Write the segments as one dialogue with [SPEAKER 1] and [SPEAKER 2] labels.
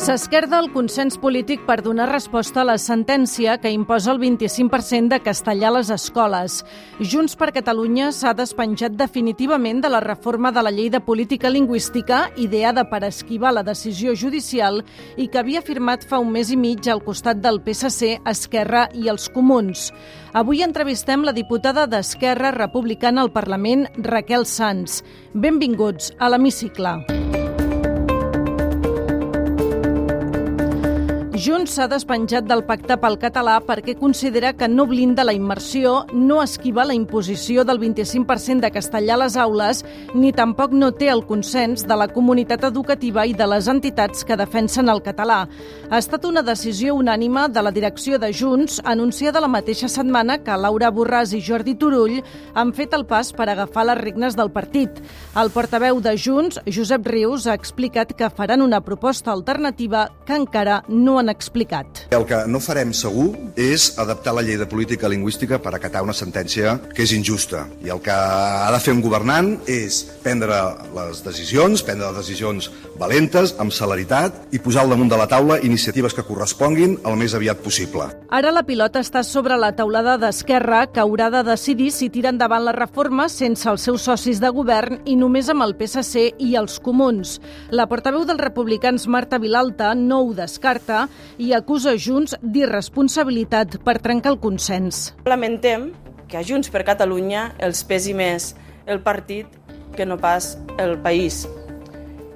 [SPEAKER 1] S'esquerda el consens polític per donar resposta a la sentència que imposa el 25% de castellà a les escoles. Junts per Catalunya s'ha despenjat definitivament de la reforma de la llei de política lingüística ideada per esquivar la decisió judicial i que havia firmat fa un mes i mig al costat del PSC, Esquerra i els Comuns. Avui entrevistem la diputada d'Esquerra Republicana al Parlament, Raquel Sanz. Benvinguts a l'Hemicicle. Junts s'ha despenjat del pacte pel català perquè considera que no blinda la immersió, no esquiva la imposició del 25% de castellà a les aules, ni tampoc no té el consens de la comunitat educativa i de les entitats que defensen el català. Ha estat una decisió unànima de la direcció de Junts, anunciada la mateixa setmana que Laura Borràs i Jordi Turull han fet el pas per agafar les regnes del partit. El portaveu de Junts, Josep Rius, ha explicat que faran una proposta alternativa que encara no han explicat.
[SPEAKER 2] El que no farem segur és adaptar la llei de política lingüística per acatar una sentència que és injusta. I el que ha de fer un governant és prendre les decisions, prendre les decisions valentes, amb celeritat, i posar al damunt de la taula iniciatives que corresponguin el més aviat possible.
[SPEAKER 1] Ara la pilota està sobre la taulada d'Esquerra, que haurà de decidir si tira endavant la reforma sense els seus socis de govern i només amb el PSC i els comuns. La portaveu dels republicans, Marta Vilalta, no ho descarta i acusa Junts d'irresponsabilitat per trencar el consens.
[SPEAKER 3] Lamentem que a Junts per Catalunya els pesi més el partit que no pas el país.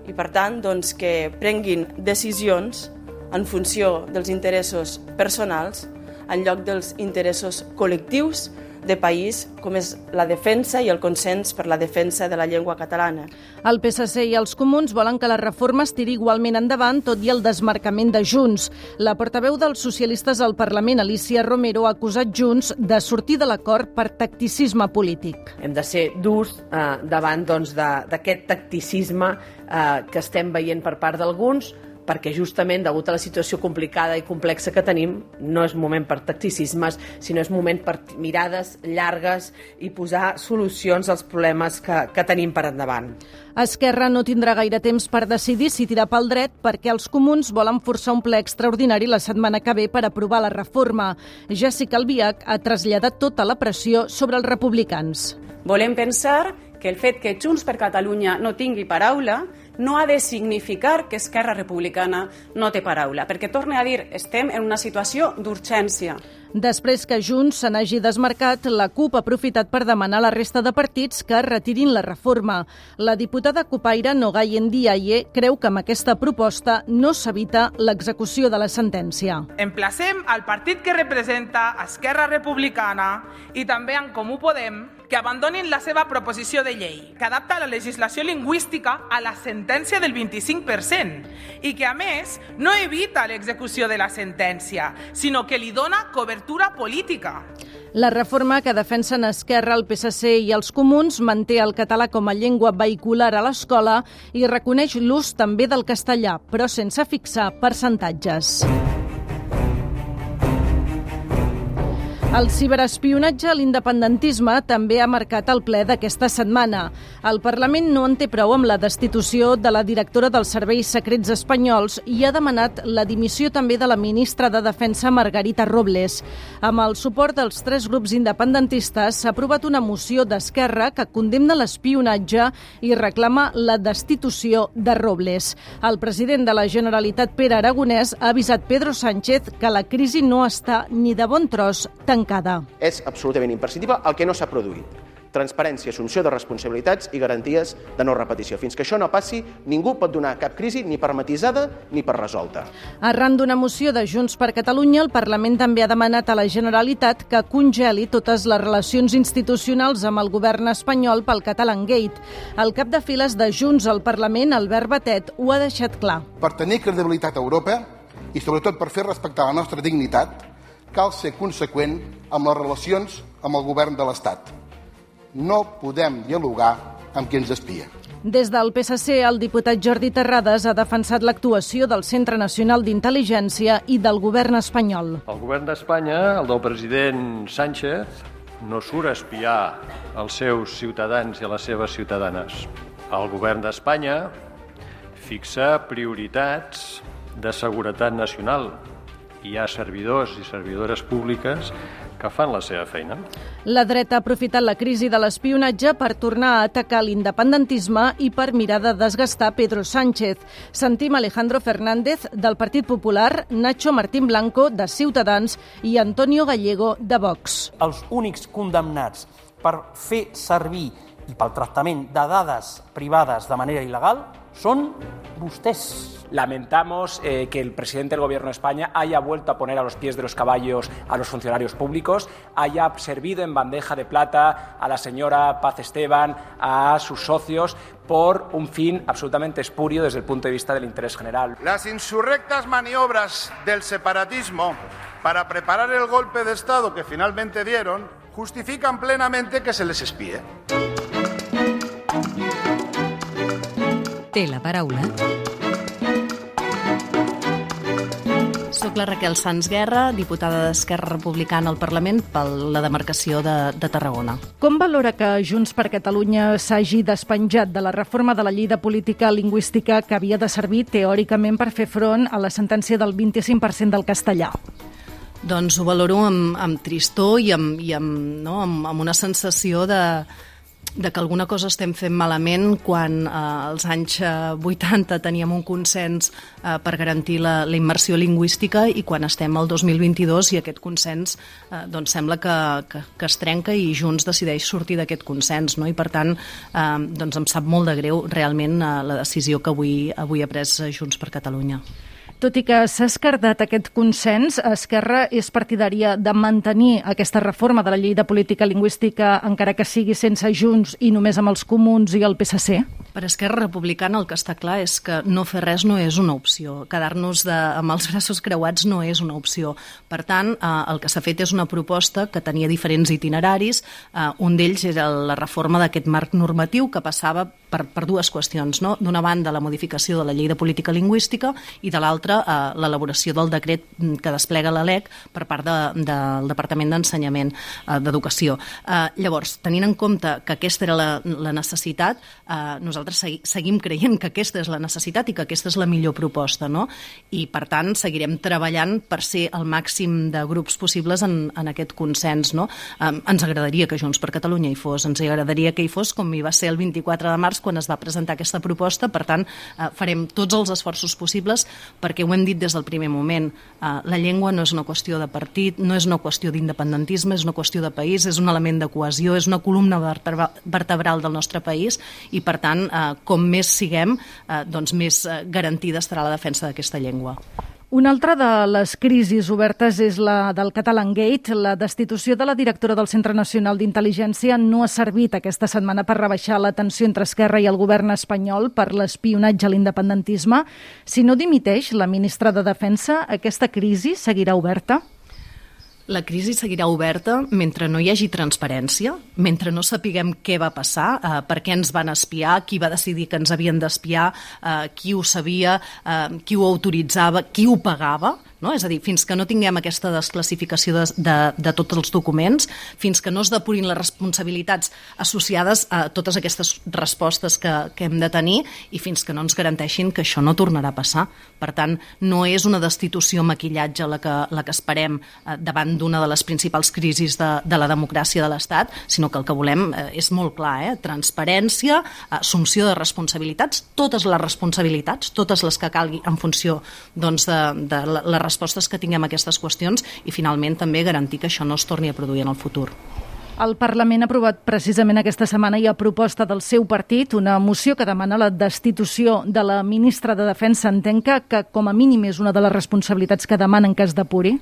[SPEAKER 3] I per tant, doncs, que prenguin decisions en funció dels interessos personals en lloc dels interessos col·lectius de país, com és la defensa i el consens per la defensa de la llengua catalana.
[SPEAKER 1] El PSC i els comuns volen que la reforma es tiri igualment endavant, tot i el desmarcament de Junts. La portaveu dels socialistes al Parlament, Alicia Romero, ha acusat Junts de sortir de l'acord per tacticisme polític.
[SPEAKER 4] Hem de ser durs eh, davant doncs, d'aquest doncs, tacticisme eh, que estem veient per part d'alguns, perquè justament, degut a la situació complicada i complexa que tenim, no és moment per tacticismes, sinó és moment per mirades llargues i posar solucions als problemes que, que tenim per endavant.
[SPEAKER 1] Esquerra no tindrà gaire temps per decidir si tirar pel dret perquè els comuns volen forçar un ple extraordinari la setmana que ve per aprovar la reforma. Jessica Albiach ha traslladat tota la pressió sobre els republicans.
[SPEAKER 5] Volem pensar que el fet que Junts per Catalunya no tingui paraula no ha de significar que Esquerra Republicana no té paraula, perquè, torne a dir, estem en una situació d'urgència.
[SPEAKER 1] Després que Junts se n'hagi desmarcat, la CUP ha aprofitat per demanar a la resta de partits que retirin la reforma. La diputada copaire Nogai Ndiaye creu que amb aquesta proposta no s'evita l'execució de la sentència.
[SPEAKER 6] Emplacem al partit que representa Esquerra Republicana i també en Comú Podem que abandonin la seva proposició de llei, que adapta la legislació lingüística a la sentència del 25% i que, a més, no evita l'execució de la sentència, sinó que li dona cobertura política.
[SPEAKER 1] La reforma que defensen Esquerra, el PSC i els comuns manté el català com a llengua vehicular a l'escola i reconeix l'ús també del castellà, però sense fixar percentatges. El ciberespionatge a l'independentisme també ha marcat el ple d'aquesta setmana. El Parlament no en té prou amb la destitució de la directora dels Serveis Secrets Espanyols i ha demanat la dimissió també de la ministra de Defensa Margarita Robles. Amb el suport dels tres grups independentistes s'ha aprovat una moció d'Esquerra que condemna l'espionatge i reclama la destitució de Robles. El president de la Generalitat, Pere Aragonès, ha avisat Pedro Sánchez que la crisi no està ni de bon tros tancada tancada.
[SPEAKER 7] És absolutament imprescindible el que no s'ha produït transparència, assumpció de responsabilitats i garanties de no repetició. Fins que això no passi, ningú pot donar cap crisi ni per matisada ni per resolta.
[SPEAKER 1] Arran d'una moció de Junts per Catalunya, el Parlament també ha demanat a la Generalitat que congeli totes les relacions institucionals amb el govern espanyol pel Catalan Gate. El cap de files de Junts al Parlament, Albert Batet, ho ha deixat clar.
[SPEAKER 8] Per tenir credibilitat a Europa i sobretot per fer respectar la nostra dignitat, cal ser conseqüent amb les relacions amb el govern de l'Estat. No podem dialogar amb qui ens espia.
[SPEAKER 1] Des del PSC, el diputat Jordi Terrades ha defensat l'actuació del Centre Nacional d'Intel·ligència i del govern espanyol.
[SPEAKER 9] El govern d'Espanya, el del president Sánchez, no surt a espiar els seus ciutadans i a les seves ciutadanes. El govern d'Espanya fixa prioritats de seguretat nacional. Hi ha servidors i servidores públiques que fan la seva feina.
[SPEAKER 1] La dreta ha aprofitat la crisi de l'espionatge per tornar a atacar l'independentisme i per mirar de desgastar Pedro Sánchez. Sentim Alejandro Fernández del Partit Popular, Nacho Martín Blanco de Ciutadans i Antonio Gallego de Vox.
[SPEAKER 10] Els únics condemnats per fer servir i pel tractament de dades privades de manera il·legal són vostès.
[SPEAKER 11] Lamentamos eh, que el presidente del Gobierno de España haya vuelto a poner a los pies de los caballos a los funcionarios públicos, haya servido en bandeja de plata a la señora Paz Esteban, a sus socios, por un fin absolutamente espurio desde el punto de vista del interés general.
[SPEAKER 12] Las insurrectas maniobras del separatismo para preparar el golpe de Estado que finalmente dieron justifican plenamente que se les espíe.
[SPEAKER 13] Té la paraula
[SPEAKER 14] Soc la Raquel Sans Guerra, diputada d'Esquerra Republicana al Parlament per la demarcació de, de Tarragona.
[SPEAKER 1] Com valora que Junts per Catalunya s'hagi despenjat de la reforma de la llei de política lingüística que havia de servir teòricament per fer front a la sentència del 25% del castellà?
[SPEAKER 14] Doncs ho valoro amb, amb tristor i amb, i amb, no, amb, amb una sensació de, de que alguna cosa estem fent malament quan eh, als anys 80 eh, teníem un consens eh, per garantir la, la immersió lingüística i quan estem al 2022 i aquest consens eh, doncs sembla que, que, que es trenca i Junts decideix sortir d'aquest consens no? i per tant eh, doncs em sap molt de greu realment eh, la decisió que avui, avui ha pres Junts per Catalunya.
[SPEAKER 1] Tot i que s'ha escardat aquest consens, Esquerra és partidària de mantenir aquesta reforma de la llei de política lingüística encara que sigui sense Junts i només amb els comuns i el PSC?
[SPEAKER 14] Per Esquerra Republicana el que està clar és que no fer res no és una opció. Quedar-nos amb els braços creuats no és una opció. Per tant, eh, el que s'ha fet és una proposta que tenia diferents itineraris. Eh, un d'ells era la reforma d'aquest marc normatiu que passava per, per dues qüestions. No? D'una banda, la modificació de la llei de política lingüística i de l'altra, eh, l'elaboració del decret que desplega la LEC per part de, del Departament d'Ensenyament eh, d'Educació. Eh, llavors, tenint en compte que aquesta era la, la necessitat, eh, nosaltres nosaltres seguim creient que aquesta és la necessitat i que aquesta és la millor proposta, no? I, per tant, seguirem treballant per ser el màxim de grups possibles en, en aquest consens, no? Um, ens agradaria que Junts per Catalunya hi fos, ens agradaria que hi fos com hi va ser el 24 de març quan es va presentar aquesta proposta, per tant, uh, farem tots els esforços possibles perquè ho hem dit des del primer moment, uh, la llengua no és una qüestió de partit, no és una qüestió d'independentisme, és una qüestió de país, és un element de cohesió, és una columna vertebral del nostre país i, per tant, eh, com més siguem, eh, doncs més eh, garantida estarà la defensa d'aquesta llengua.
[SPEAKER 1] Una altra de les crisis obertes és la del Catalan Gate. La destitució de la directora del Centre Nacional d'Intel·ligència no ha servit aquesta setmana per rebaixar la tensió entre Esquerra i el govern espanyol per l'espionatge a l'independentisme. Si no dimiteix la ministra de Defensa, aquesta crisi seguirà oberta?
[SPEAKER 14] La crisi seguirà oberta mentre no hi hagi transparència, mentre no sapiguem què va passar, eh, per què ens van espiar, qui va decidir que ens havien d'espiar, eh, qui ho sabia, eh, qui ho autoritzava, qui ho pagava, no? És a dir, fins que no tinguem aquesta desclassificació de, de, de tots els documents, fins que no es depurin les responsabilitats associades a totes aquestes respostes que, que hem de tenir i fins que no ens garanteixin que això no tornarà a passar. Per tant, no és una destitució maquillatge la que, la que esperem eh, davant d'una de les principals crisis de, de la democràcia de l'Estat, sinó que el que volem eh, és molt clar, eh? transparència, assumpció de responsabilitats, totes les responsabilitats, totes les que calgui en funció doncs, de, de la, la respostes que tinguem a aquestes qüestions i finalment també garantir que això no es torni a produir en el futur.
[SPEAKER 1] El Parlament ha aprovat precisament aquesta setmana i a proposta del seu partit una moció que demana la destitució de la ministra de Defensa. Entenc que, que com a mínim és una de les responsabilitats que demanen que es depuri?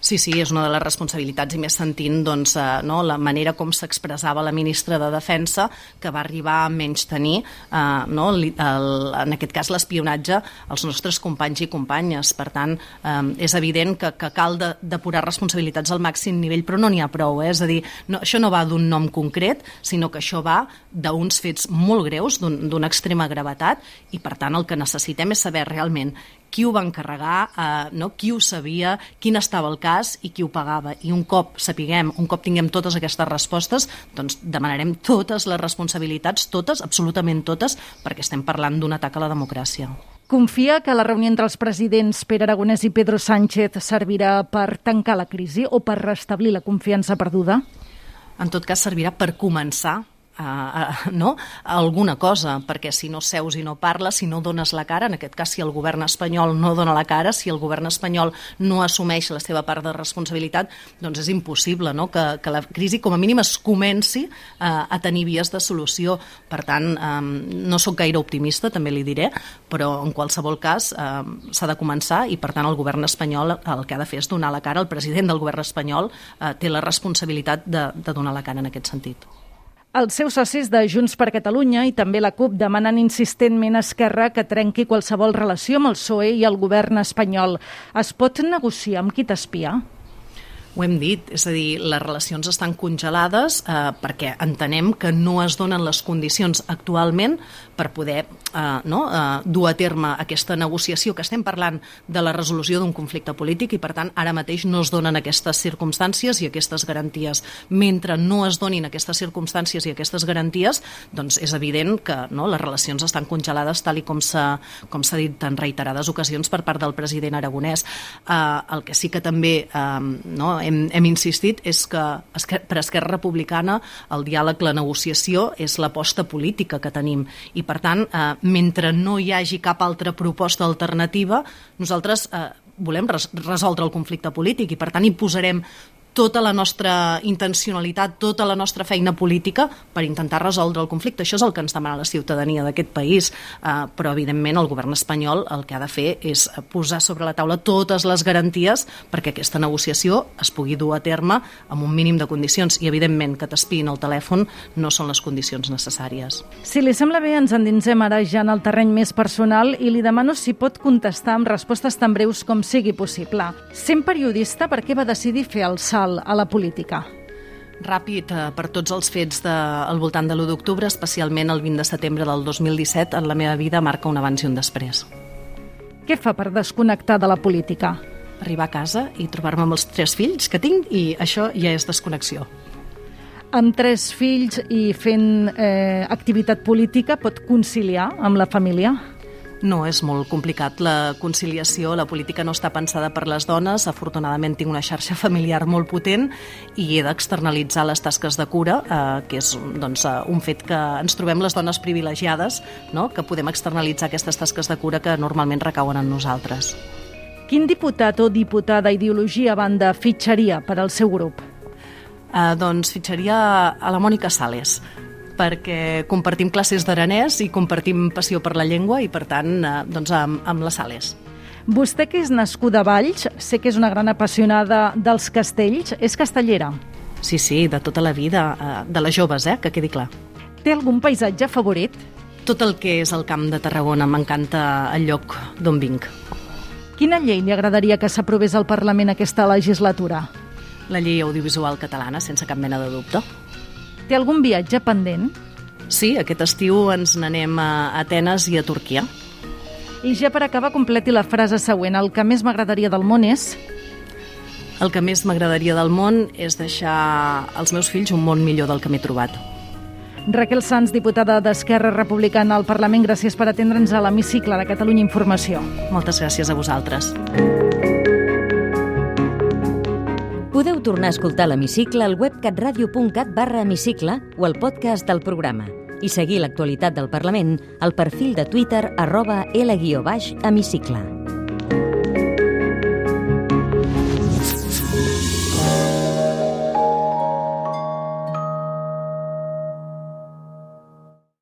[SPEAKER 14] Sí, sí, és una de les responsabilitats i més sentint doncs, eh, no, la manera com s'expressava la ministra de Defensa que va arribar a menys tenir eh, no, el, el, en aquest cas l'espionatge als nostres companys i companyes. Per tant, eh, és evident que, que cal de, depurar responsabilitats al màxim nivell, però no n'hi ha prou. Eh? És a dir, no, això no va d'un nom concret, sinó que això va d'uns fets molt greus, d'una un, extrema gravetat, i per tant el que necessitem és saber realment qui ho va encarregar, eh, no? qui ho sabia, quin estava el cas i qui ho pagava. I un cop sapiguem, un cop tinguem totes aquestes respostes, doncs demanarem totes les responsabilitats, totes, absolutament totes, perquè estem parlant d'un atac a la democràcia.
[SPEAKER 1] Confia que la reunió entre els presidents Pere Aragonès i Pedro Sánchez servirà per tancar la crisi o per restablir la confiança perduda?
[SPEAKER 14] En tot cas, servirà per començar uh, no? alguna cosa, perquè si no seus i no parles, si no dones la cara, en aquest cas si el govern espanyol no dona la cara, si el govern espanyol no assumeix la seva part de responsabilitat, doncs és impossible no? que, que la crisi com a mínim es comenci uh, a tenir vies de solució. Per tant, no sóc gaire optimista, també li diré, però en qualsevol cas um, s'ha de començar i per tant el govern espanyol el que ha de fer és donar la cara, el president del govern espanyol uh, té la responsabilitat de, de donar la cara en aquest sentit.
[SPEAKER 1] Els seus socis de Junts per Catalunya i també la CUP demanen insistentment a Esquerra que trenqui qualsevol relació amb el PSOE i el govern espanyol. Es pot negociar amb qui t'espia?
[SPEAKER 14] Ho hem dit, és a dir, les relacions estan congelades eh, perquè entenem que no es donen les condicions actualment per poder eh, no, eh, dur a terme aquesta negociació que estem parlant de la resolució d'un conflicte polític i per tant ara mateix no es donen aquestes circumstàncies i aquestes garanties. Mentre no es donin aquestes circumstàncies i aquestes garanties, doncs és evident que no, les relacions estan congelades tal i com s'ha dit en reiterades ocasions per part del president aragonès. Eh, el que sí que també eh, no, hem, hem insistit és que per Esquerra Republicana el diàleg, la negociació és l'aposta política que tenim i per tant, eh, mentre no hi hagi cap altra proposta alternativa, nosaltres eh, volem res resoldre el conflicte polític i per tant hi posarem tota la nostra intencionalitat, tota la nostra feina política per intentar resoldre el conflicte. Això és el que ens demana la ciutadania d'aquest país, eh, però evidentment el govern espanyol el que ha de fer és posar sobre la taula totes les garanties perquè aquesta negociació es pugui dur a terme amb un mínim de condicions i evidentment que t'espin el telèfon no són les condicions necessàries.
[SPEAKER 1] Si li sembla bé, ens endinsem ara ja en el terreny més personal i li demano si pot contestar amb respostes tan breus com sigui possible. Sent periodista, per què va decidir fer el salt salt a la política?
[SPEAKER 14] Ràpid eh, per tots els fets de, al voltant de l'1 d'octubre, especialment el 20 de setembre del 2017, en la meva vida marca un abans i un després.
[SPEAKER 1] Què fa per desconnectar de la política?
[SPEAKER 14] Arribar a casa i trobar-me amb els tres fills que tinc i això ja és desconnexió.
[SPEAKER 1] Amb tres fills i fent eh, activitat política pot conciliar amb la família?
[SPEAKER 14] No, és molt complicat. La conciliació, la política no està pensada per les dones. Afortunadament tinc una xarxa familiar molt potent i he d'externalitzar les tasques de cura, eh, que és doncs, eh, un fet que ens trobem les dones privilegiades, no? que podem externalitzar aquestes tasques de cura que normalment recauen en nosaltres.
[SPEAKER 1] Quin diputat o diputada ideologia banda fitxaria per al seu grup?
[SPEAKER 14] Eh, doncs fitxaria a la Mònica Sales perquè compartim classes d'aranès i compartim passió per la llengua i, per tant, eh, doncs amb, amb les sales.
[SPEAKER 1] Vostè, que és nascuda a Valls, sé que és una gran apassionada dels castells, és castellera?
[SPEAKER 14] Sí, sí, de tota la vida, eh, de les joves, eh, que quedi clar.
[SPEAKER 1] Té algun paisatge favorit?
[SPEAKER 14] Tot el que és el camp de Tarragona, m'encanta el lloc d'on vinc.
[SPEAKER 1] Quina llei li agradaria que s'aprovés al Parlament aquesta legislatura?
[SPEAKER 14] La llei audiovisual catalana, sense cap mena de dubte.
[SPEAKER 1] Té algun viatge pendent?
[SPEAKER 14] Sí, aquest estiu ens n'anem a Atenes i a Turquia.
[SPEAKER 1] I ja per acabar, completi la frase següent. El que més m'agradaria del món és...
[SPEAKER 14] El que més m'agradaria del món és deixar als meus fills un món millor del que m'he trobat.
[SPEAKER 1] Raquel Sanz, diputada d'Esquerra Republicana al Parlament, gràcies per atendre'ns a l'hemicicle de Catalunya Informació.
[SPEAKER 14] Moltes gràcies a vosaltres.
[SPEAKER 13] Podeu tornar a escoltar l'hemicicle al web catradio.cat barra hemicicle o al podcast del programa i seguir l'actualitat del Parlament al perfil de Twitter arroba L-hemicicle.